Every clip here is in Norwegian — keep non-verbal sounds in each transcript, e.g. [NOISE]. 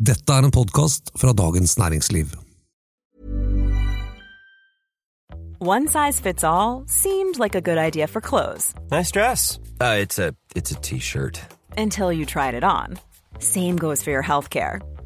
Dette er en podkast fra Dagens Næringsliv. One size fits all seemed like a good idea for clothes Nice dress. Uh, it's a it's a t-shirt. until you tried it on. Same goes for your healthcare.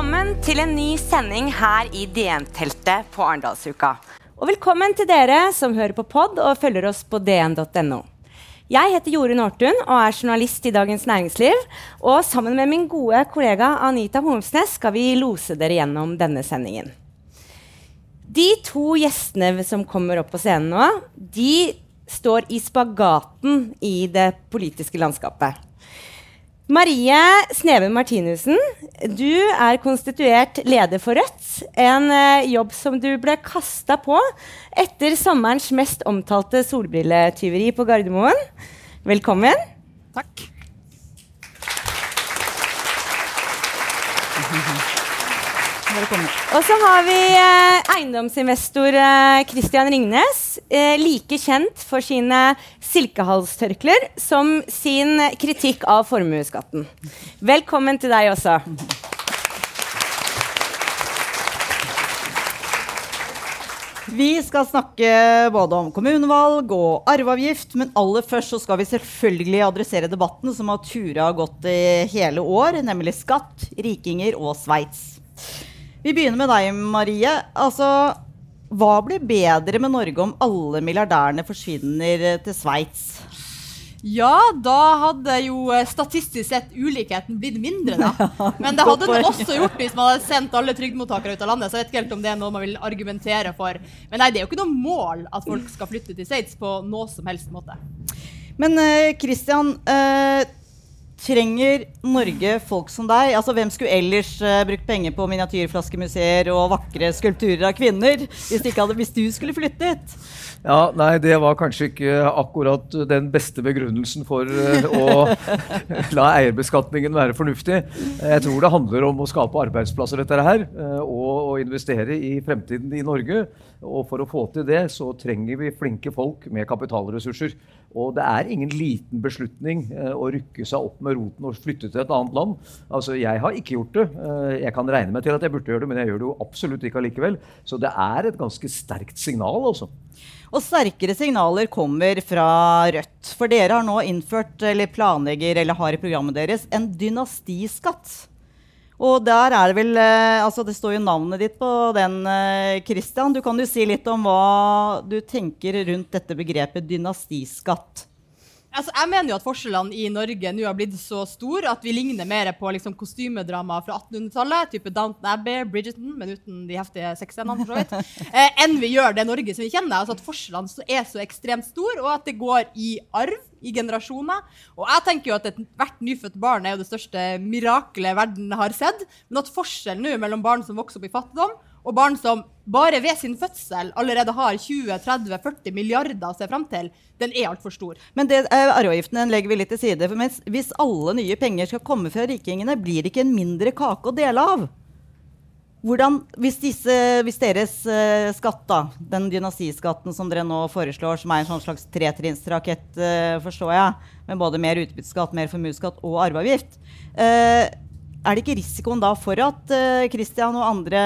Velkommen til en ny sending her i DN-teltet på Arendalsuka. Og velkommen til dere som hører på pod og følger oss på dn.no. Jeg heter Jorunn Ortun og er journalist i Dagens Næringsliv. Og sammen med min gode kollega Anita Holmsnes skal vi lose dere gjennom denne sendingen. De to gjestene som kommer opp på scenen nå, de står i spagaten i det politiske landskapet. Marie Sneven Martinussen, du er konstituert leder for Rødt. En eh, jobb som du ble kasta på etter sommerens mest omtalte solbrilletyveri på Gardermoen. Velkommen. Takk. Velkommen. Og så har vi eh, eiendomsinvestor eh, Christian Ringnes, eh, like kjent for sine silkehalstørklær som sin kritikk av formuesskatten. Velkommen til deg også. Vi skal snakke både om kommunevalg og arveavgift, men aller først så skal vi selvfølgelig adressere debatten som har tura gått i hele år, nemlig skatt, rikinger og Sveits. Vi begynner med deg, Marie. Altså, hva blir bedre med Norge om alle milliardærene forsvinner til Sveits? Ja, da hadde jo eh, statistisk sett ulikheten blitt mindre, da. [LAUGHS] Men det hadde den også gjort hvis man hadde sendt alle trygdemottakere ut av landet. Så jeg vet ikke helt om det er noe man vil argumentere for. Men nei, det er jo ikke noe mål at folk skal flytte til Sveits på noe som helst måte. Men Kristian, Christian, eh, trenger Norge folk som deg? Altså, Hvem skulle ellers uh, brukt penger på miniatyrflaskemuseer og vakre skulpturer av kvinner hvis, hadde, hvis du skulle flyttet? Ja, nei, det var kanskje ikke akkurat den beste begrunnelsen for uh, å [LAUGHS] la eierbeskatningen være fornuftig. Jeg tror det handler om å skape arbeidsplasser, dette her, eh, og å investere i fremtiden i Norge. Og for å få til det, så trenger vi flinke folk med kapitalressurser. Og det er ingen liten beslutning eh, å rykke seg opp med roten og flytte til et annet land. Altså, Jeg har ikke gjort det. Eh, jeg kan regne meg til at jeg burde gjøre det, men jeg gjør det jo absolutt ikke allikevel. Så det er et ganske sterkt signal, altså. Og sterkere signaler kommer fra Rødt. For dere har nå innført, eller planlegger, eller har i programmet deres, en dynastiskatt. Og der er det vel eh, Altså, det står jo navnet ditt på den, eh, Christian. Du kan jo si litt om hva du tenker rundt dette begrepet dynastiskatt. Altså, jeg mener jo at forskjellene i Norge nå har blitt så store at vi ligner mer på liksom, kostymedrama fra 1800-tallet, type Downton Abbey, Bridgerton, men uten de heftige sexscenene, for så vidt, [LAUGHS] eh, enn vi gjør det Norge som vi kjenner. Altså at forskjellene er så ekstremt store, og at det går i arv i generasjoner. Og jeg tenker jo at ethvert nyfødt barn er jo det største mirakelet verden har sett, men at forskjellen nå mellom barn som vokser opp i fattigdom, og barn som bare ved sin fødsel allerede har 20-30-40 milliarder å se fram til, den er altfor stor. Men det, eh, arveavgiften legger vi litt til side. For hvis alle nye penger skal komme fra rikingene, blir det ikke en mindre kake å dele av. Hvordan, hvis, disse, hvis deres eh, skatt, da, den dynastiskatten som dere nå foreslår, som er en sånn slags tretrinnsrakett, eh, forstår jeg, med både mer utbytteskatt, mer formuesskatt og arveavgift eh, er det ikke risikoen da for at Kristian Christian og andre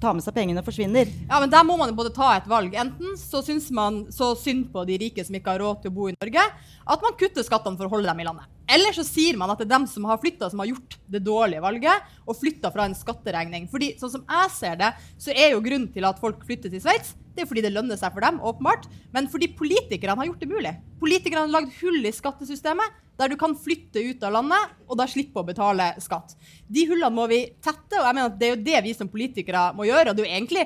tar med seg pengene og forsvinner? Ja, men Der må man både ta et valg. Enten så syns man så synd på de rike som ikke har råd til å bo i Norge, at man kutter skattene for å holde dem i landet. Eller så sier man at det er dem som har flytta, som har gjort det dårlige valget, og flytta fra en skatteregning. Fordi sånn som jeg ser det, så er jo grunnen til at folk flytter til Sveits, Det er fordi det lønner seg for dem, åpenbart. Men fordi politikerne har gjort det mulig. Politikerne har lagd hull i skattesystemet der du kan flytte ut av landet og da slippe å betale skatt. De hullene må vi tette, og jeg mener at det er jo det vi som politikere må gjøre. og det er jo egentlig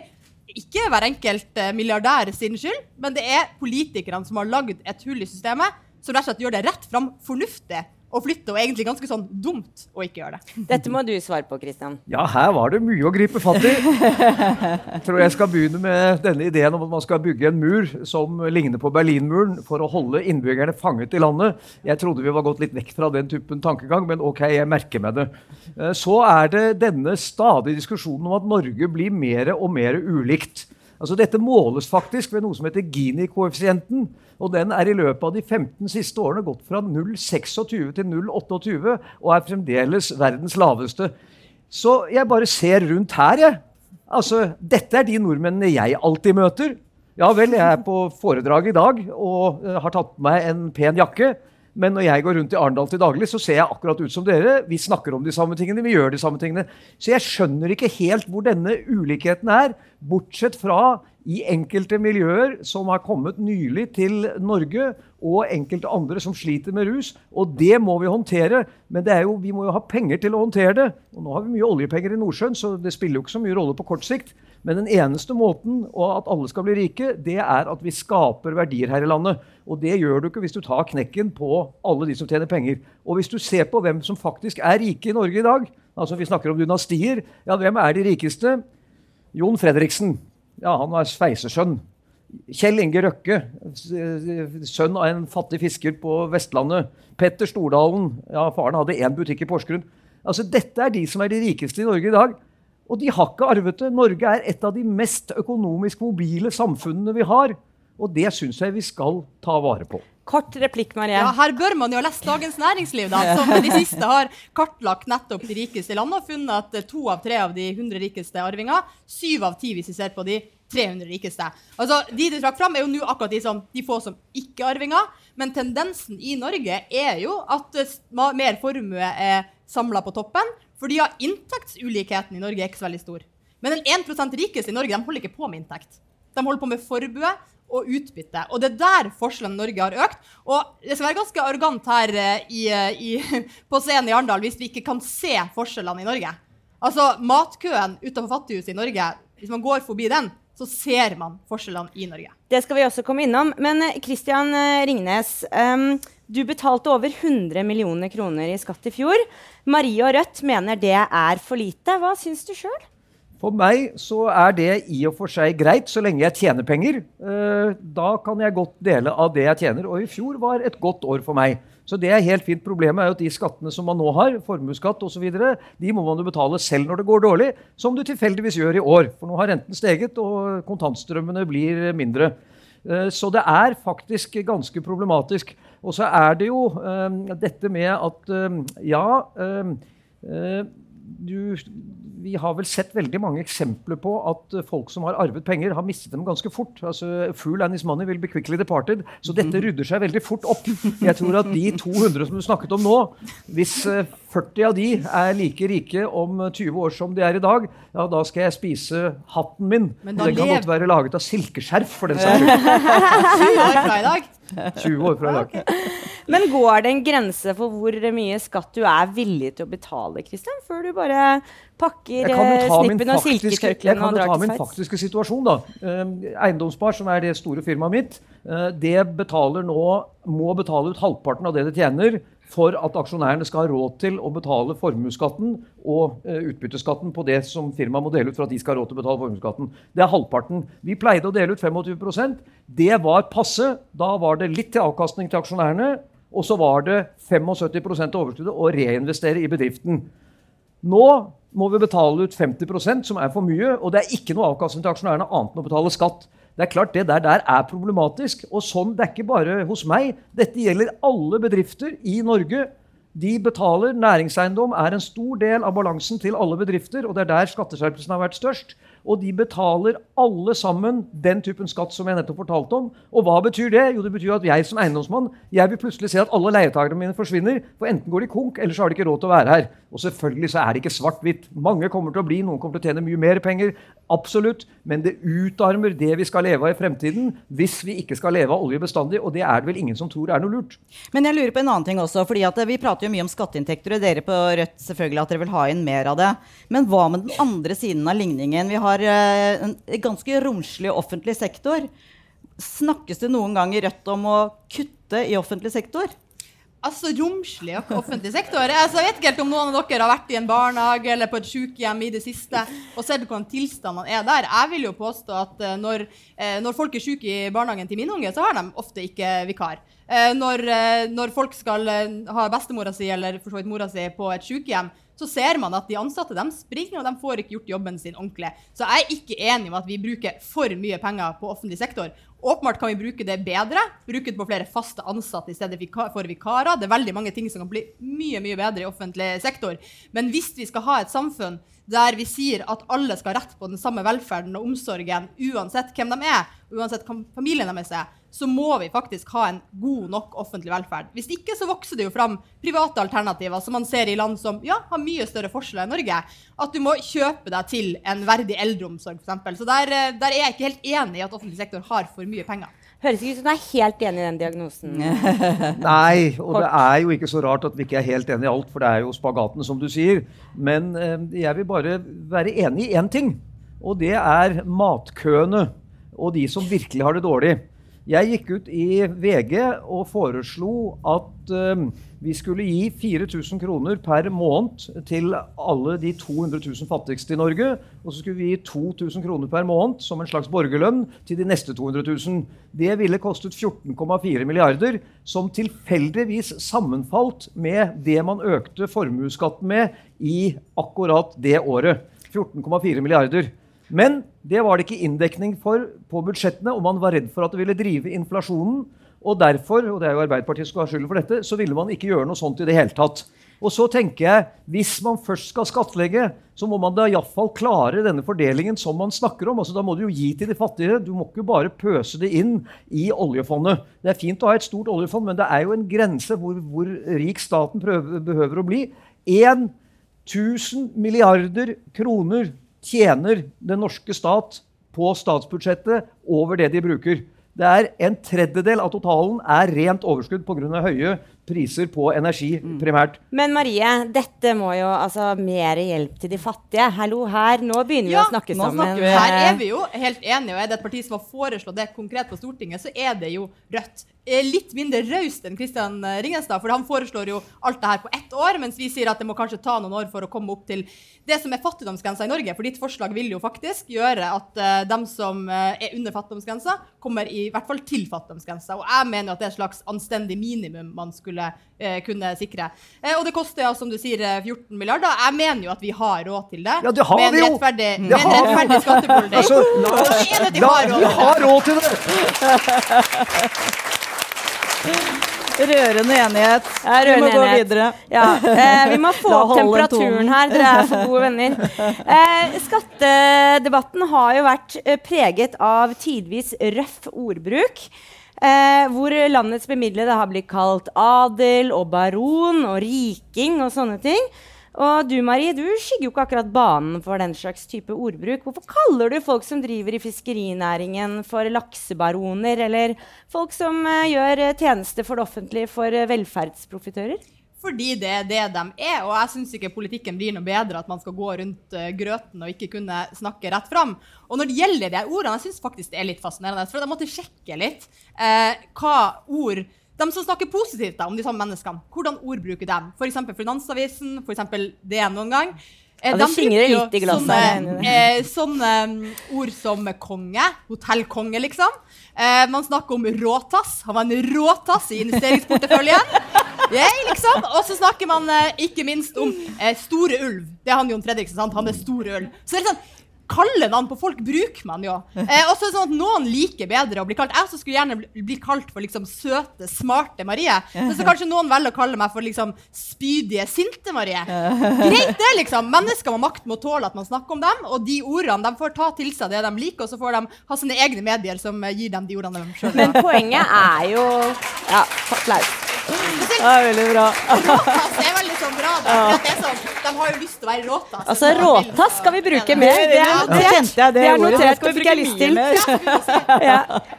ikke hver enkelt eh, milliardær sin skyld, men det er politikerne som har lagd et hull i systemet som rett og slett gjør det rett fram fornuftig å flytte, og egentlig ganske sånn dumt å ikke gjøre det. Dette må du svare på, Kristian. Ja, her var det mye å gripe fatt i. Jeg [LAUGHS] tror jeg skal begynne med denne ideen om at man skal bygge en mur som ligner på Berlinmuren for å holde innbyggerne fanget i landet. Jeg trodde vi var gått litt vekk fra den typen tankegang, men ok, jeg merker meg det. Eh, Så er det denne stadige diskusjonen om at Norge blir mer og mer ulikt. Altså Dette måles faktisk ved noe som heter Gini-koeffisienten. og Den er i løpet av de 15 siste årene gått fra 0,26 til 0,28 og er fremdeles verdens laveste. Så jeg bare ser rundt her, jeg. Altså, Dette er de nordmennene jeg alltid møter. Ja vel, jeg er på foredrag i dag og eh, har tatt på meg en pen jakke. Men når jeg går rundt i Arendal til daglig, så ser jeg akkurat ut som dere. Vi snakker om de samme tingene, vi gjør de samme tingene. Så jeg skjønner ikke helt hvor denne ulikheten er, bortsett fra i enkelte miljøer som har kommet nylig til Norge, og enkelte andre som sliter med rus. Og det må vi håndtere. Men jo, vi må jo ha penger til å håndtere det. Og nå har vi mye oljepenger i Nordsjøen, så det spiller jo ikke så mye rolle på kort sikt. Men den eneste måten at alle skal bli rike, det er at vi skaper verdier her i landet. Og det gjør du ikke hvis du tar knekken på alle de som tjener penger. Og hvis du ser på hvem som faktisk er rike i Norge i dag, altså vi snakker om dynastier, ja, hvem er de rikeste? Jon Fredriksen. Ja, han var sveisesønn. Kjell Inge Røkke, sønn av en fattig fisker på Vestlandet. Petter Stordalen. Ja, faren hadde én butikk i Porsgrunn. Altså, Dette er de som er de rikeste i Norge i dag. Og de har ikke arvet det. Norge er et av de mest økonomisk mobile samfunnene vi har. Og det syns jeg vi skal ta vare på. Kort replikk, Marie. Ja, Her bør man jo ha lest Dagens Næringsliv, da, som de siste har kartlagt nettopp de rikeste landene og funnet at eh, to av tre av de 100 rikeste arvinger, syv av ti hvis vi ser på de 300 rikeste. Altså, De du trakk fram, er jo nå akkurat de, som, de få som ikke er arvinger. Men tendensen i Norge er jo at eh, mer formue er samla på toppen. Fordi ja, inntektsulikheten i Norge er ikke så veldig stor. Men den 1% rikeste i Norge de holder ikke på med inntekt. De holder på med formue og utbytte. Og det er der forskjellene i Norge har økt. Og det skal være ganske arrogant her eh, i, eh, i, [LAUGHS] på scenen i Arendal hvis vi ikke kan se forskjellene i Norge. Altså, matkøen utenfor Fattighuset i Norge, hvis man går forbi den, så ser man forskjellene i Norge. Det skal vi også komme innom. Men Kristian eh, Ringnes, ehm, du betalte over 100 millioner kroner i skatt i fjor. Marie og Rødt mener det er for lite. Hva syns du sjøl? For meg så er det i og for seg greit, så lenge jeg tjener penger. Eh, da kan jeg godt dele av det jeg tjener. Og i fjor var et godt år for meg. Så det er helt fint. Problemet er jo at de skattene som man nå har, formuesskatt osv., de må man jo betale selv når det går dårlig, som du tilfeldigvis gjør i år. For nå har renten steget, og kontantstrømmene blir mindre. Eh, Så det er faktisk ganske problematisk. Og så er det jo eh, dette med at eh, ja du, vi har vel sett veldig mange eksempler på at folk som har arvet penger, har mistet dem ganske fort. Altså, Fool and his money will be quickly departed. Så dette rydder seg veldig fort opp. Jeg tror at de 200 som du snakket om nå, hvis eh, 40 av de er like rike om 20 år som de er i dag, ja, da skal jeg spise hatten min. Men Og den kan lev- godt være laget av silkeskjerf, for den [LAUGHS] saks skyld. 20 år fra i dag. 20 år fra i dag. Men går det en grense for hvor mye skatt du er villig til å betale, Christian, før du bare pakker snippen av jo og ta til snippen og faktiske, jeg kan jo ta min faktiske situasjon. da. Eh, Eiendomsspar, som er det store firmaet mitt, eh, det betaler nå, må betale ut halvparten av det det tjener for at aksjonærene skal ha råd til å betale formuesskatten og eh, utbytteskatten på det som firmaet må dele ut for at de skal ha råd til å betale formuesskatten. Det er halvparten. Vi pleide å dele ut 25% Det var passe. Da var det litt til avkastning til aksjonærene, og så var det 75 av overskuddet å reinvestere i bedriften. Nå må vi betale ut 50% som er for mye, og det er ikke noe avkastning til aksjonærene annet enn å betale skatt. Det er klart det der, der er problematisk. Og sånn, det er ikke bare hos meg. Dette gjelder alle bedrifter i Norge. De betaler Næringseiendom er en stor del av balansen til alle bedrifter, og det er der skatteskjerpelsen har vært størst. Og de betaler alle sammen den typen skatt som jeg nettopp fortalte om. Og hva betyr det? Jo, det betyr at jeg som eiendomsmann jeg vil plutselig se at alle leietakerne mine forsvinner. For enten går de konk, eller så har de ikke råd til å være her. Og selvfølgelig så er det ikke svart-hvitt. Mange kommer til å bli, noen kommer til å tjene mye mer penger. Absolutt. Men det utarmer det vi skal leve av i fremtiden, hvis vi ikke skal leve av olje bestandig. Og det er det vel ingen som tror er noe lurt. Men jeg lurer på en annen ting også. fordi Vi prater jo mye om skatteinntekter, og dere på Rødt selvfølgelig at dere vil ha inn mer av det. Men hva med den andre siden av ligningen? Vi har eh, en ganske romslig offentlig sektor. Snakkes det noen gang i Rødt om å kutte i offentlig sektor? Altså romslig og offentlig sektor. Altså, jeg vet ikke helt om noen av dere har vært i en barnehage eller på et sykehjem i det siste og sett hvordan tilstandene er der. Jeg vil jo påstå at uh, når, uh, når, folk er syke i barnehagen til min unge, så har de ofte ikke vikar. Uh, når, når, folk skal ha bestemora si eller for så vidt mora si på et sykehjem, så ser man at de ansatte de springer, og de får ikke gjort jobben sin ordentlig. Så jeg er ikke enig med at vi bruker for mye penger på offentlig sektor. Åpenbart kan vi bruke det bedre. Bruke det på flere faste ansatte i stedet for vikarer. Det er veldig mange ting som kan bli mye mye bedre i offentlig sektor. Men hvis vi skal ha et samfunn der vi sier at alle skal ha rett på den samme velferden og omsorgen uansett hvem de er, uansett hvem familien deres er, så må vi faktisk ha en god nok offentlig velferd. Hvis ikke så vokser det jo fram private alternativer, som man ser i land som ja, har mye større forskjeller enn Norge. At du må kjøpe deg til en verdig eldreomsorg, f.eks. Så der, eh, der, er jeg ikke helt enig i at offentlig sektor har for mye penger. Høres ikke ut som du er helt enig i den diagnosen. [LAUGHS] Nei, og det er jo ikke så rart at vi ikke er helt enig i alt, for det er jo spagaten, som du sier. Men eh, jeg vil bare være enig i én ting, og det er matkøene og de som virkelig har det dårlig. Jeg gikk ut i VG og foreslo at uh, vi skulle gi 4000 kroner per måned til alle de 200 000 fattigste i Norge. Og så skulle vi gi 2000 kroner per måned som en slags borgerlønn til de neste 200 000. Det ville kostet 14,4 milliarder, som tilfeldigvis sammenfalt med det man økte formuesskatten med i akkurat det året. 14,4 milliarder. Men det var det ikke inndekning for på budsjettene, og man var redd for at det ville drive inflasjonen. Og derfor, og det er jo Arbeiderpartiet som skal ha skylden for dette, så ville man ikke gjøre noe sånt i det hele tatt. Og så tenker jeg, Hvis man først skal skattlegge, så må man da iallfall klare denne fordelingen som man snakker om. Altså, da må du jo gi til de fattige. Du må ikke bare pøse det inn i oljefondet. Det er fint å ha et stort oljefond, men det er jo en grense hvor, hvor rik staten prøver, behøver å bli. 1000 milliarder kroner tjener den norske stat på statsbudsjettet over det de bruker. Det er En tredjedel av totalen er rent overskudd pga. høye priser på energi, mm. primært. Men Marie, dette må jo altså mer hjelp til de fattige. Hallo, her, nå begynner vi ja, å snakke sammen. Vi. Her er vi jo helt enige, og er det et parti som har foreslått det konkret på Stortinget, så er det jo Rødt. Litt mindre raust enn Kristian Ringenstad, for han foreslår jo alt det her på ett år, mens vi sier at det må kanskje ta noen år for å komme opp til det som er fattigdomsgrensa i Norge. For ditt forslag vil jo faktisk gjøre at uh, dem som uh, er under fattigdomsgrensa, kommer i hvert fall til fattigdomsgrensa. Og jeg mener at det er et slags anstendig minimum man skulle eh, kunne sikre. Uh, og det koster ja, som du sier, 14 eh, milliarder. Jeg mener jo at vi har råd til det. Ja, det har vi jo! Med en rettferdig skattepolitikk. Altså, la, la, vi har råd til det! [LAUGHS] Rørende enighet. Ja, rørende vi må gå videre. Ja, eh, vi må [LAUGHS] få opp temperaturen her. Dere er for gode venner. [LAUGHS] Eh, skattedebatten har jo vært eh, preget av tidvis røff ordbruk. Eh, hvor landets bemidlede har blitt kalt adel og baron og riking og sånne ting. Og du Marie, du skygger jo ikke akkurat banen for den slags type ordbruk. Hvorfor kaller du folk som driver i fiskerinæringen for laksebaroner, eller folk som eh, gjør tjeneste for det offentlige for eh, velferdsprofitører? Fordi det er det de er. Og jeg syns ikke politikken blir noe bedre at man skal gå rundt grøten og ikke kunne snakke rett fram. Og når det gjelder de ordene, jeg syns faktisk det er litt fascinerende. For jeg måtte sjekke litt hva ord de som snakker positivt da, om de samme menneskene, hvordan ord bruker de? F.eks. Finansavisen, f.eks. det noen gang. Eh, ja, det skingrer litt i glasset. Sånne, eh, sånne um, ord som konge, hotellkonge, liksom. Eh, man snakker om råtass. Han var en råtass i investeringsporteføljen. [LAUGHS] Yeah, liksom. Og så snakker man eh, ikke minst om eh, Store Ulv. Det er han Jon Fredriksen. Sant? Han er Store Ulv. Så det er sånn kalle navn på folk bruker man jo. Eh, og så er det sånn at Noen liker bedre å bli kalt Jeg skulle gjerne bli, bli kalt for liksom søte, smarte Marie. Men så kanskje noen velger å kalle meg for liksom spydige, sinte Marie. Greit, det, liksom. Mennesker med makt må tåle at man snakker om dem. Og de ordene de får ta til seg det de liker, og så får de ha sine egne medier som eh, gir dem de ordene de sjøl Men poenget er jo Ja, applaus. Det er veldig bra. det er veldig sånn bra. Da, det er sånn, de har jo lyst til å være råtass. Altså, råtass skal vi bruke mer. Det er notert. det, Det er notert, Det fikk jeg lyst til. [LAUGHS] ja.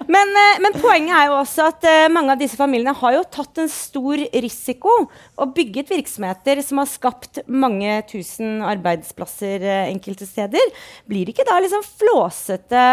men, eh, men poenget er jo også at eh, mange av disse familiene har jo tatt en stor risiko og bygget virksomheter som har skapt mange tusen arbeidsplasser eh, enkelte steder. Blir det ikke da liksom flåsete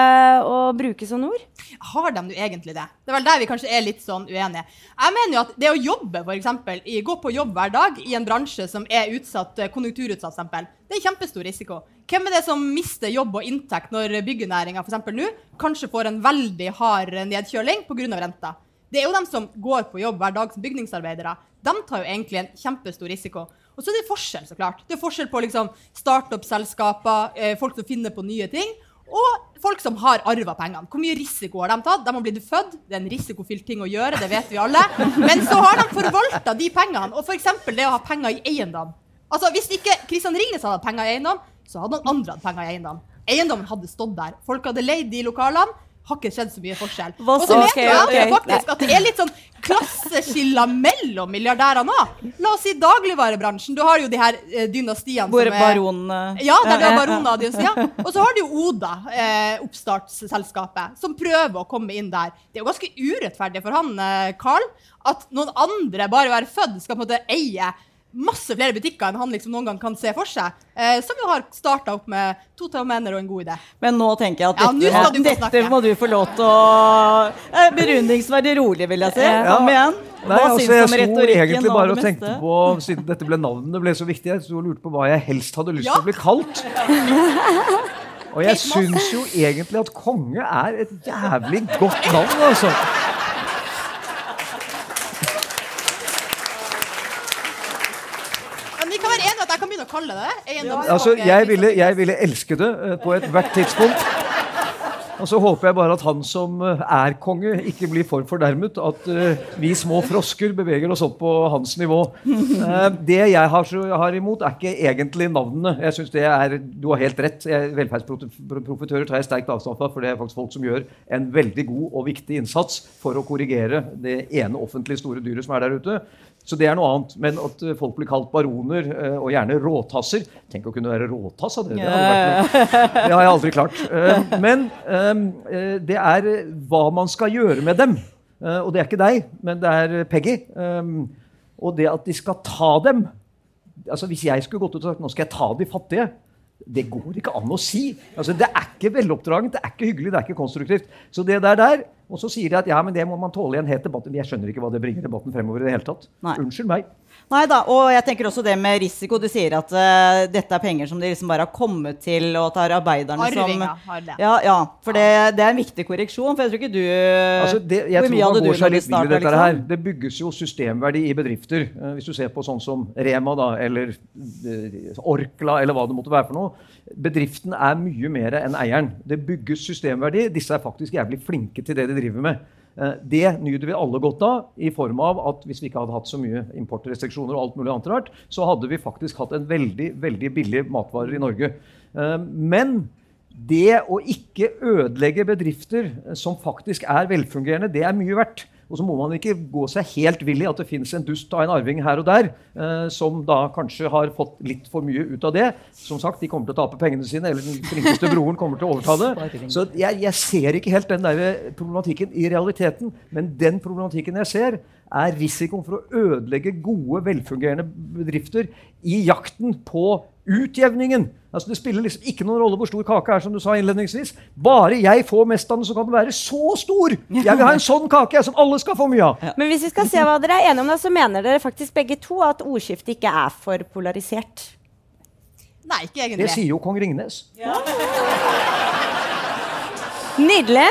å bruke sånne ord? Har de egentlig det? Det er vel der vi kanskje er litt sånn uenige. Jeg mener jo at det å jobbe, eksempel, gå på jobb hver dag i en bransje som er utsatt, eh, konjunkturutsatt, eksempel, det er kjempestor risiko. Hvem er det som mister jobb og inntekt når byggenæringa f.eks. nå kanskje får en veldig hard nedkjøling pga. renta? Det er jo dem som går på jobb hver dag som bygningsarbeidere. De tar jo egentlig en kjempestor risiko. Og så er det forskjell, så klart. Det er forskjell på liksom startup-selskaper, eh, folk som finner på nye ting, og folk som har arva pengene. Hvor mye risiko har de tatt? De har blitt født, det er en risikofylt ting å gjøre, det vet vi alle. Men så har de forvalta de pengene, og f.eks. det å ha penger i eiendom. Altså, Hvis ikke Kristian Ringnes hadde hatt penger i eiendom, så hadde noen andre hatt penger i eiendom. Eiendommen hadde stått der. Folk hadde leid de lokalene. Har ikke skjedd så mye forskjell. Og så vet mener okay. jeg faktisk at det er litt sånn klasseskiller mellom milliardærene òg. La oss si dagligvarebransjen. Du har jo de her eh, dynastiene Hvor som er baronene ja, der du har baroner og dynastier. Og så har du jo Oda, eh, oppstartsselskapet, som prøver å komme inn der. Det er jo ganske urettferdig for han, eh, Carl, at noen andre, bare være født, skal på en måte eie masse flere butikker enn han liksom noen gang kan se for seg. Eh, som jo har starta opp med to taumenner og en god idé. Men nå tenker jeg at dette, ja, må, dette må du få lov til å eh, Berundingsverdig rolig, vil jeg si. Ja. Kom igjen. Nei, Hva altså, syns du jeg sto egentlig bare og tenkte på, siden dette ble navnet ble så viktig, jeg sto og lurte på hva jeg helst hadde lyst til Ja. å bli kalt. [LAUGHS] Og jeg syns jo egentlig at konge er et jævlig godt navn, altså. Men vi kan være enige at jeg kan begynne å kalle det det. Eiendomskonge, altså jeg, ville, jeg ville elske det eh, på ethvert tidspunkt. Og så håper jeg bare at han som eh, er konge, ikke blir for fornærmet. At uh, vi små frosker beveger oss opp på hans nivå. Uh, det jeg har, så, har imot, er ikke egentlig navnene. Jeg synes det er, Du har helt rett. Velferdsprofitører tar jeg sterkt avstand fra, for det er faktisk folk som gjør en veldig god og viktig innsats for å korrigere det ene offentlig store dyret som er der ute. Så det er noe annet. Men at eh, folk blir kalt baroner, eh, og gjerne råtasser Tenk å kunne være råtass av det. Det, det har jeg aldri klart. Eh, Men eh, eh, det er hva man skal gjøre med dem. Og det er ikke deg, men det er Peggy. Eh, Og det at de skal ta dem altså Hvis jeg skulle gått ut og sagt nå skal jeg ta de fattige det går ikke an å si. Altså, det er ikke veloppdragent, det er ikke hyggelig, det er ikke konstruktivt. Så det der der, Og så sier de at ja, men det må man tåle i en het debatt. Jeg skjønner ikke hva det bringer debatten fremover i det hele tatt. Nei. Unnskyld meg. Nei da, og jeg tenker også det med risiko. Du sier at uh, dette er penger som de liksom bare har kommet til, og at det er arbeiderne som Arvinga har det. Ja, ja for det, det er en viktig korreksjon. For jeg tror ikke du Altså det, jeg tror man går seg litt vill i dette her. liksom? Det bygges jo systemverdi i bedrifter. Uh, hvis du ser på sånn som Rema da, eller uh, Orkla eller hva det måtte være for noe. Bedriften er mye mer enn eieren. Det bygges systemverdi. Disse er faktisk jævlig flinke til det de driver med. Eh, Det nyter vi alle godt av, i form av at hvis vi ikke hadde hatt så mye importrestriksjoner, og alt mulig annet rart, så hadde vi faktisk hatt en veldig veldig billig matvarer i Norge. Eh, Men det å ikke ødelegge bedrifter som faktisk er velfungerende, det er mye verdt. Og så må man ikke gå seg helt vill i at det fins en dust av en arving her og der, eh, som da kanskje har fått litt for mye ut av det. Som sagt, de kommer til å tape pengene sine, eller den flinkeste broren kommer til å overta det. Så jeg, jeg ser ikke helt den der problematikken i realiteten. Men den problematikken jeg ser, er risikoen for å ødelegge gode, velfungerende bedrifter i jakten på utjevningen. Altså Det spiller liksom ikke noen rolle hvor stor kake er, som du sa innledningsvis. Bare jeg får mest av den, så kan den være så stor! Jeg vil ha en sånn kake jeg, som alle skal få mye av. Men hvis vi skal se hva dere er enige om, da, så mener dere faktisk begge to at ordskiftet ikke er for polarisert. Nei, ikke egentlig. Det sier jo kong Ringnes. Nydelig.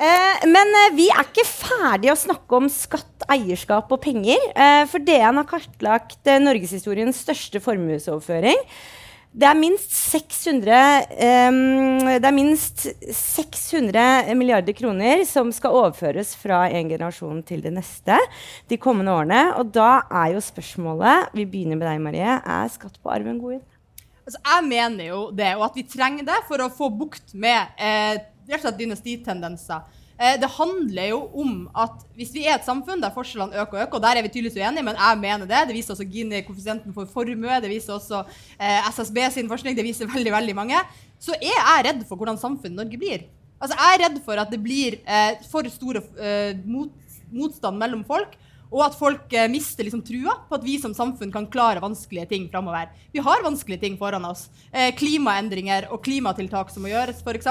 Eh, men eh, vi er ikke ferdige å snakke om skatt, eierskap og penger. Eh, for DN har kartlagt eh, norgeshistoriens største formuesoverføring. Det er minst 600 eh, Det er minst 600 milliarder kroner som skal overføres fra en generasjon til det neste de kommende årene. Og da er jo spørsmålet Vi begynner med deg, Marie. Er skatt på arv en god idé? Altså, jeg mener jo det, og at vi trenger det for å få bukt med eh, slett dynastitendenser. Eh, det handler jo om at hvis vi er et samfunn der forskjellene øker og øker, og der er vi tydeligvis uenige, men jeg mener det, det viser også Gini-koeffisienten for formue, det viser også eh, SSB sin forskning, det viser veldig, veldig mange, så er jeg redd for hvordan samfunnet Norge blir. Altså, jeg er redd for at det blir eh, for store mot, motstand mellom folk, og at folk eh, mister liksom trua på at vi som samfunn kan klare vanskelige ting framover. Vi har vanskelige ting foran oss. Eh, klimaendringer og klimatiltak som må gjøres, f.eks.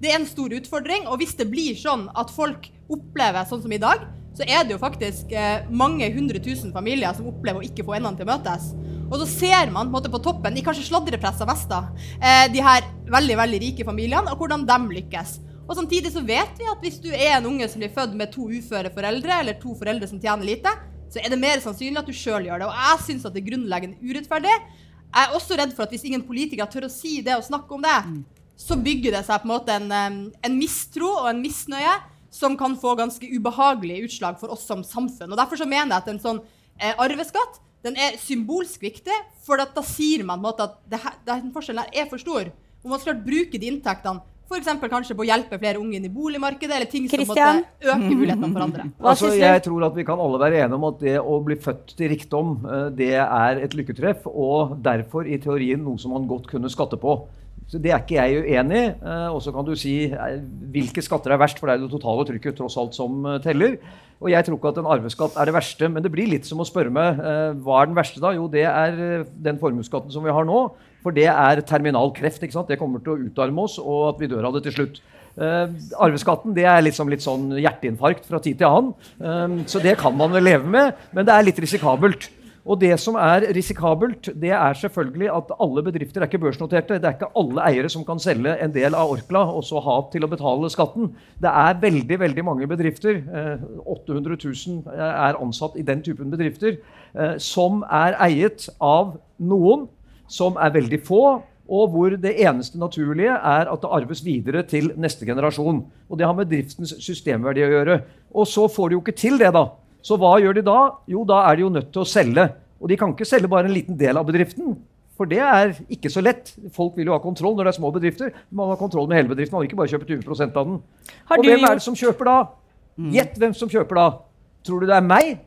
Det er en stor utfordring. Og hvis det blir sånn at folk opplever sånn som i dag, så er det jo faktisk eh, mange hundre tusen familier som opplever å ikke få endene til å møtes. Og så ser man på, måte, på toppen, i kanskje sladrepressa Vesta, eh, de her veldig veldig rike familiene, og hvordan de lykkes. Og samtidig så vet vi at hvis du er en unge som blir født med to uføre foreldre, eller to foreldre som tjener lite, så er det mer sannsynlig at du sjøl gjør det. Og jeg syns at det er grunnleggende urettferdig. Jeg er også redd for at hvis ingen politikere tør å si det og snakke om det, så bygger det seg på en måte en, en mistro og en misnøye som kan få ganske ubehagelige utslag for oss som samfunn. Og Derfor så mener jeg at en sånn eh, arveskatt den er symbolsk viktig, for at da sier man på en måte at det her, den forskjellen her er for stor. Og man skal bruke de inntektene f.eks. kanskje på å hjelpe flere unge inn i boligmarkedet, eller ting som Christian? måtte øke mulighetene for andre. [LAUGHS] Hva Altså, jeg tror at vi kan alle være enige om at det å bli født til rikdom, eh, det er et lykketreff, og derfor i teorien noe som man godt kunne skatte på. Så Det er ikke jeg uenig i. Eh, Og så kan du si eh, hvilke skatter er verst, for det er det totale trykket tross alt som teller. Og jeg tror ikke at en arveskatt er det verste, men det blir litt som å spørre meg hva er den verste da? Jo, det er den formuesskatten som vi har nå. For det er terminal kreft. ikke sant? Det kommer til å utarme oss, og at vi dør av det til slutt. Uh, arveskatten det er liksom litt sånn hjerteinfarkt fra tid til annen. Eh, så det kan man vel leve med, men det er litt risikabelt. Og det som er risikabelt, det er selvfølgelig at alle bedrifter er ikke børsnoterte. Det er ikke alle eiere som kan selge en del av Orkla og så ha til å betale skatten. Det er veldig veldig mange bedrifter, eh, 800 000 er ansatt i den typen bedrifter, eh, som er eiet av noen som er veldig få, og hvor det eneste naturlige er at det arves videre til neste generasjon. Og det har med driftens systemverdi å gjøre. Og så får de jo ikke til det, da. Så hva gjør de da? Jo, da er de jo nødt til å selge. Og de kan ikke selge bare en liten del av bedriften. For det er ikke så lett. Folk vil jo ha kontroll når det er små bedrifter. Man har kontroll med hele bedriften, man vil ikke bare kjøpe 20% av den. Har og hvem er det som kjøper da? Gjett hvem som kjøper da. Tror du det er meg?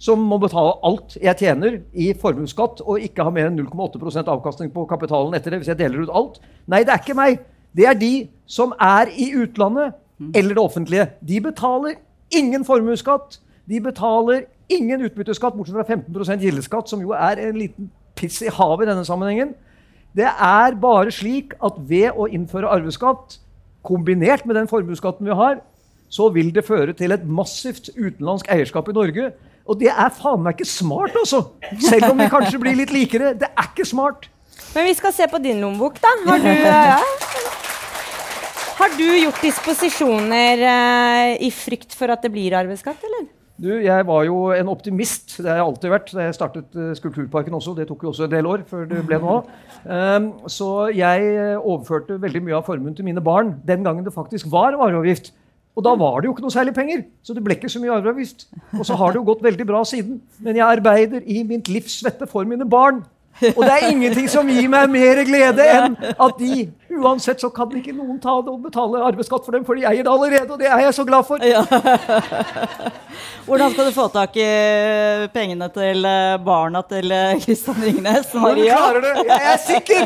Som må betale alt jeg tjener i formuesskatt og ikke ha mer enn 0,8% avkastning på kapitalen etter det hvis jeg deler ut alt? Nei, det er ikke meg. Det er de som er i utlandet eller det offentlige. De betaler ingen formuesskatt. De betaler ingen utbytteskatt, bortsett fra 15 gildeskatt, som jo er en liten piss i havet i denne sammenhengen. Det er bare slik at ved å innføre arveskatt, kombinert med den formuesskatten vi har, så vil det føre til et massivt utenlandsk eierskap i Norge. Og det er faen meg ikke smart, altså! Selv om vi kanskje blir litt likere. Det er ikke smart. Men vi skal se på din lommebok, da. Har du, ja. [LAUGHS] Har du gjort disposisjoner eh, i frykt for at det blir arveskatt, eller? Du, jeg var jo en optimist. Det har jeg alltid vært. Da jeg startet uh, Skulpturparken også. Det tok jo også en del år før det ble noe av. Um, så jeg eh, overførte veldig mye av formuen til mine barn den gangen det faktisk var arveavgift. Og da var det jo ikke noe særlig penger, så det ble ikke så mye arveavgift. Og så har det jo gått veldig bra siden. Men jeg arbeider i mitt livs svette for mine barn. Og det er ingenting som gir meg mer glede enn at de Uansett så kan ikke noen ta det og betale arveskatt for dem, for de eier det allerede, og det er jeg så glad for. Ja. [LAUGHS] Hvordan skal du få tak i pengene til eh, barna til Kristian eh, Ringnes? Maria? Du klarer det! Jeg er sikker!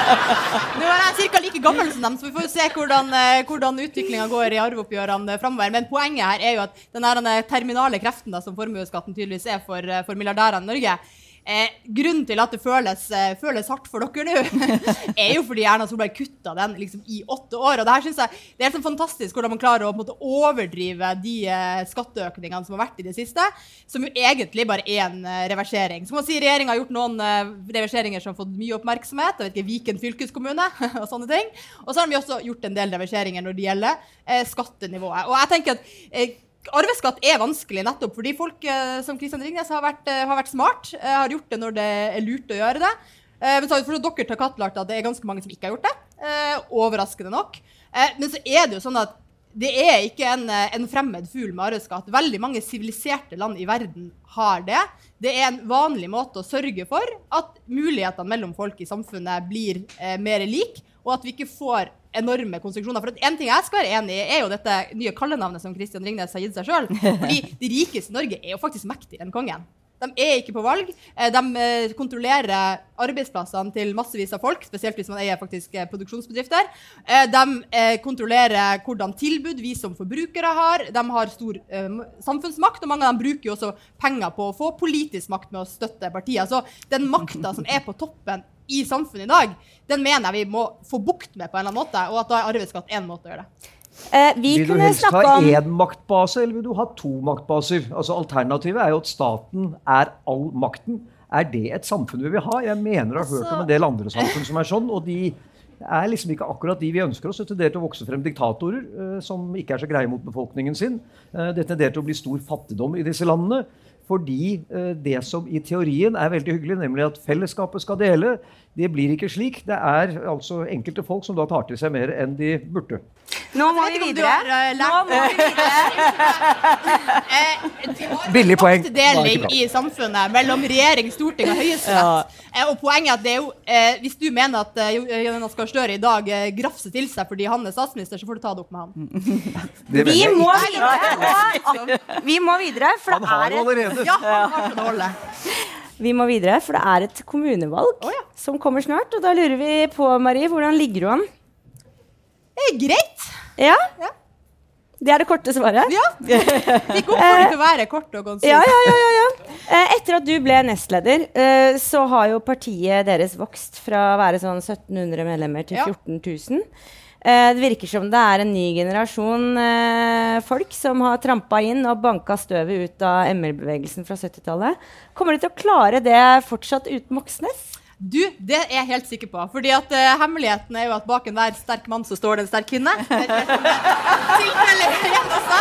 [LAUGHS] Nå er jeg ca. like gammel som dem, så vi får se hvordan, eh, hvordan utviklinga går i arveoppgjørene framover. Men poenget her er jo at den terminale kreften da, som formuesskatten tydeligvis er for, for milliardærene i Norge, Eh, grunnen til at det føles, eh, føles hardt for dere nå, [LAUGHS] er jo fordi Erna Solberg kutta den liksom, i åtte år. og Det her synes jeg, det er helt fantastisk hvordan man klarer å måte, overdrive de eh, skatteøkningene som har vært i det siste, som jo egentlig bare er en eh, reversering. Så må si Regjeringa har gjort noen eh, reverseringer som har fått mye oppmerksomhet. jeg vet ikke, Viken fylkeskommune [LAUGHS] og sånne ting. Og så har de også gjort en del reverseringer når det gjelder eh, skattenivået. Og jeg tenker at Arveskatt er vanskelig nettopp fordi folk eh, som Kristian Ringnes har vært, eh, har vært smart. Eh, har gjort det når det er lurt å gjøre det. men så har dere til kattelart at det er ganske mange som ikke har gjort det. overraskende nok. men så er det jo sånn at det er ikke en, en fremmed fugl med arveskatt. Veldig mange siviliserte land i verden har det. Det er en vanlig måte å sørge for at mulighetene mellom folk i samfunnet blir mer lik, og at vi ikke får enorme konstruksjoner. For En ting jeg skal være enig i, er jo dette nye kallenavnet som Kristian Ringnes har gitt seg sjøl. Fordi [LAUGHS] de rikeste i Norge er jo faktisk mektigere enn kongen. De er ikke på valg. Eh, de eh, kontrollerer arbeidsplassene til massevis av folk, spesielt hvis man eier faktisk eh, produksjonsbedrifter. De kontrollerer hvordan tilbud vi som forbrukere har. De har stor samfunnsmakt, og mange av dem bruker jo også penger på å få politisk makt med å støtte partier. Så den makta som er på toppen i samfunnet i dag, den mener jeg vi må få bukt med på en eller annen måte, og at da er arveskatt én måte å gjøre det. Eh, vil du helst ha én maktbase, eller vil du ha to maktbaser? Altså Alternativet er jo at staten er all makten. Er det et samfunn vi vil ha? Jeg mener jeg har hørt om en del andre samfunn som er sånn. og de er liksom ikke akkurat de vi ønsker oss. Det tenderer til å vokse frem diktatorer eh, som ikke er så greie mot befolkningen sin. Eh, det tenderer til å bli stor fattigdom i disse landene. Fordi uh, det som i teorien er veldig hyggelig, nemlig at fellesskapet skal dele, det blir ikke slik. Det er altså enkelte folk som da tar til seg mer enn de burde. Nå må vi videre. Eh, Nå må vi videre. [LAUGHS] Billig poeng. Deling i samfunnet mellom regjering, storting og høyesterett. Ja. Og poenget er at det er jo, eh, Hvis du mener at eh, Jonas Gahr Støre i dag eh, grafser til seg fordi han er statsminister, så får du ta det opp med han. Vi må videre. Vi må videre, for det er allerede. Ja, han har det holde. [LAUGHS] Vi må videre, for det er et kommunevalg oh, ja. som kommer snart. Og da lurer vi på, Marie, hvordan ligger du an? Er greit. Ja? ja. Det er det korte svaret? Ja. Vi kommer til å være kort og konsist. Ja, ja, ja, ja, eh, Etter at du ble nestleder, eh, så har jo partiet deres vokst fra å være sånn 1700 medlemmer til 14 000. Eh, det virker som det er en ny generasjon folk som har trampa inn og banka støvet ut av ML-bevegelsen fra 70-tallet. Kommer de til å klare det fortsatt uten Moxnes? Du, det er jeg helt sikker på. Fordi at uh, Hemmeligheten er jo at bak enhver sterk mann så står det en sterk kvinne. [LAUGHS] Tilfelle igjen også.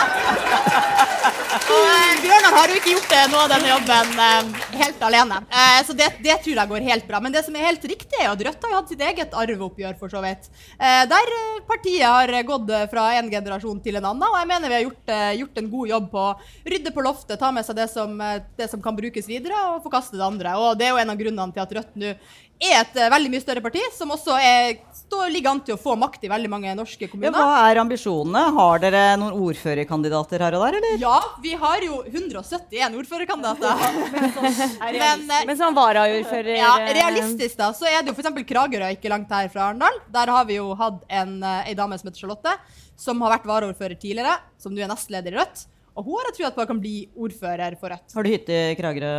Og uh, Bjørnar har jo ikke gjort det, noe av denne jobben uh, helt alene. så det, det, tror jeg går helt bra. Men det som er helt riktig, er at Rødt har jo hatt sitt eget arveoppgjør, for så vidt. der partiet har gått fra en generasjon til en annen. Og jeg mener vi har gjort, gjort en god jobb på å rydde på loftet, ta med seg det som, det som kan brukes videre, og forkaste det andre. Og det er jo en av grunnene til at Rødt nå er et uh, veldig mye større parti, som også er, står, ligger an til å få makt i veldig mange norske kommuner. Ja, hva er ambisjonene? Har dere noen ordførerkandidater her og der, eller? Ja, vi har jo 171 ordførerkandidater. [LAUGHS] men, uh, [LAUGHS] men som varaordfører Ja, eh, realistisk, da, så er det jo f.eks. Kragerø ikke langt her fra Arendal. Der har vi jo hatt en, ei dame som heter Charlotte, som har vært varaordfører tidligere, som nå er nestleder i Rødt. Og hun har jeg trua på kan bli ordfører for Rødt. Har du hytte i Kragerø?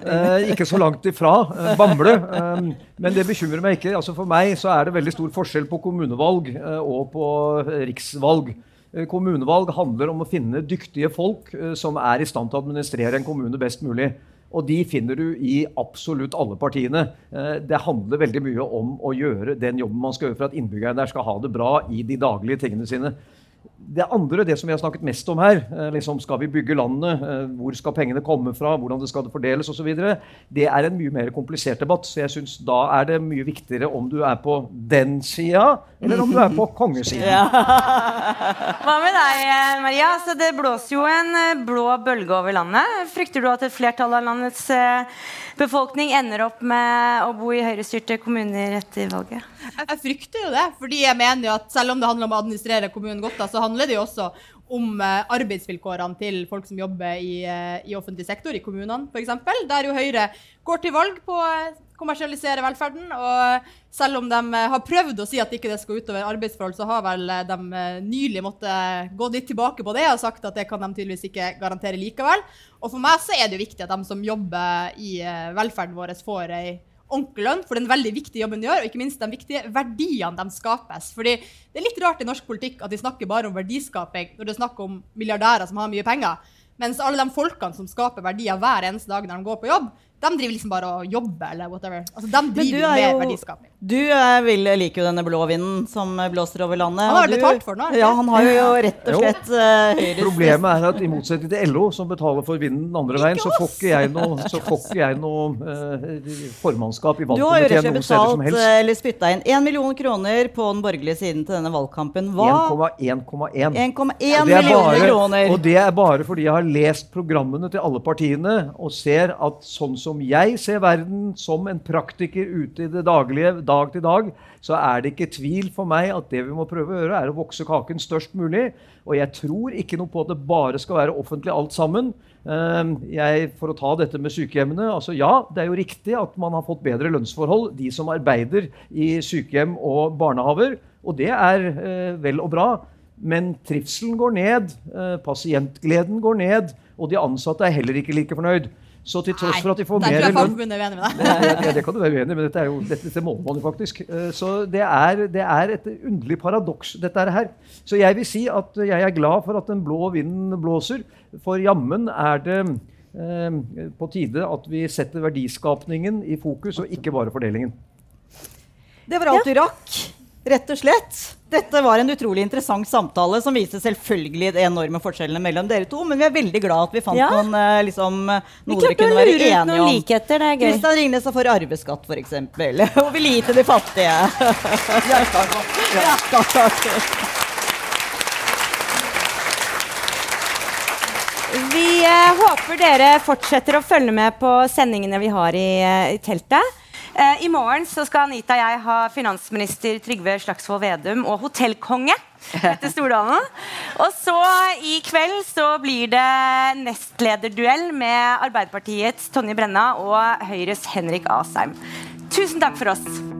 Eh, ikke så langt ifra. Eh, Bamble. Eh, men det bekymrer meg ikke. Altså for meg så er det veldig stor forskjell på kommunevalg eh, og på riksvalg. Eh, kommunevalg handler om å finne dyktige folk eh, som er i stand til å administrere en kommune best mulig. Og de finner du i absolutt alle partiene. Det handler veldig mye om å gjøre den jobben man skal gjøre for at innbyggerne der skal ha det bra i de daglige tingene sine. Det andre, det som vi har snakket mest om her, eh, liksom skal vi bygge landet, eh, hvor skal pengene komme fra, hvordan det skal fordeles osv., det er en mye mer komplisert debatt. Så jeg synes da er det mye viktigere om du er på den sida, eller om du er på kongesiden. Ja. [LAUGHS] Hva med deg, Maria? Så det blåser jo en blå bølge over landet. Frykter du at et flertall av landets befolkning ender opp med å bo i høyrestyrte kommuner etter valget? Jeg frykter jo det, fordi jeg mener jo at selv om det handler om å administrere kommunen godt, så handler det jo også om eh, arbeidsvilkårene til folk som jobber i, eh, i offentlig sektor, i kommunene f.eks. Der jo Høyre går til valg på å kommersialisere velferden. Og selv om de eh, har prøvd å si at ikke det skal utover arbeidsforhold, så har vel de nylig måttet gå litt tilbake på det og sagt at det kan de tydeligvis ikke garantere likevel. Og for meg så er det jo viktig at de som jobber i velferden vår, får ei ordentlig lønn for den veldig viktige jobben de gjør, og ikke minst de viktige verdiene de skapes. Fordi det er litt rart i norsk politikk at de snakker bare om verdiskaping når det er snakk om milliardærer som har mye penger, mens alle de folkene som skaper verdier hver eneste dag når de går på jobb, de driver liksom bare og jobber eller whatever. Altså, de driver med verdiskaping. Du er, vil, liker jo denne blå vinden som blåser over landet. Han har betalt for den, Ja, han har jo rett og slett eh, høyres Problemet er at i motsetning til LO, som betaler for vinden den andre veien, så får ikke jeg noe, så får ikke jeg noe eh, formannskap i valgkomiteen noen steder som helst. Du har jo rett eller spytta inn 1 million kroner på den borgerlige siden til denne valgkampen. Hva? 1,1 1,1 millioner kroner. Og det er bare fordi jeg har lest programmene til alle partiene og ser at sånn som jeg ser verden som en praktiker ute i det daglige dag til dag, så er det ikke tvil for meg at det vi må prøve å gjøre, er å vokse kaken størst mulig. Og jeg tror ikke noe på at det bare skal være offentlig alt sammen. Ehm, jeg, for å ta dette med sykehjemmene. altså Ja, det er jo riktig at man har fått bedre lønnsforhold, de som arbeider i sykehjem og barnehaver. Og det er eh, vel og bra. Men trivselen går ned, eh, pasientgleden går ned, og de ansatte er heller ikke like fornøyd. Så til tross for at de får mer lønn ja, Det kan du være uenig i, men dette, er jo, dette, dette måler man jo faktisk. Eh, så det er, det er et underlig paradoks, dette her. Så jeg vil si at jeg er glad for at den blå vinden blåser. For jammen er det eh, på tide at vi setter verdiskapningen i fokus, og ikke bare fordelingen. Det var alt du rakk. Rett og slett. Dette var en utrolig interessant samtale som viser selvfølgelig de enorme forskjellene mellom dere to. Men vi er veldig glad at vi fant ja. noen, eh, liksom, noe dere kunne være enige om. Likheter, det er gøy. Kristian Ringnes har for arveskatt, f.eks. [LAUGHS] Og vil gi til de fattige. ja, takk, takk. Vi eh, håper dere fortsetter å følge med på sendingene vi har i, eh, i teltet. Eh, I morgen så skal Anita og jeg ha finansminister Trygve Slagsvold Vedum og hotellkonge. Etter [LAUGHS] Stordalen. Og så i kveld så blir det nestlederduell med Arbeiderpartiets Tonje Brenna og Høyres Henrik Asheim. Tusen takk for oss.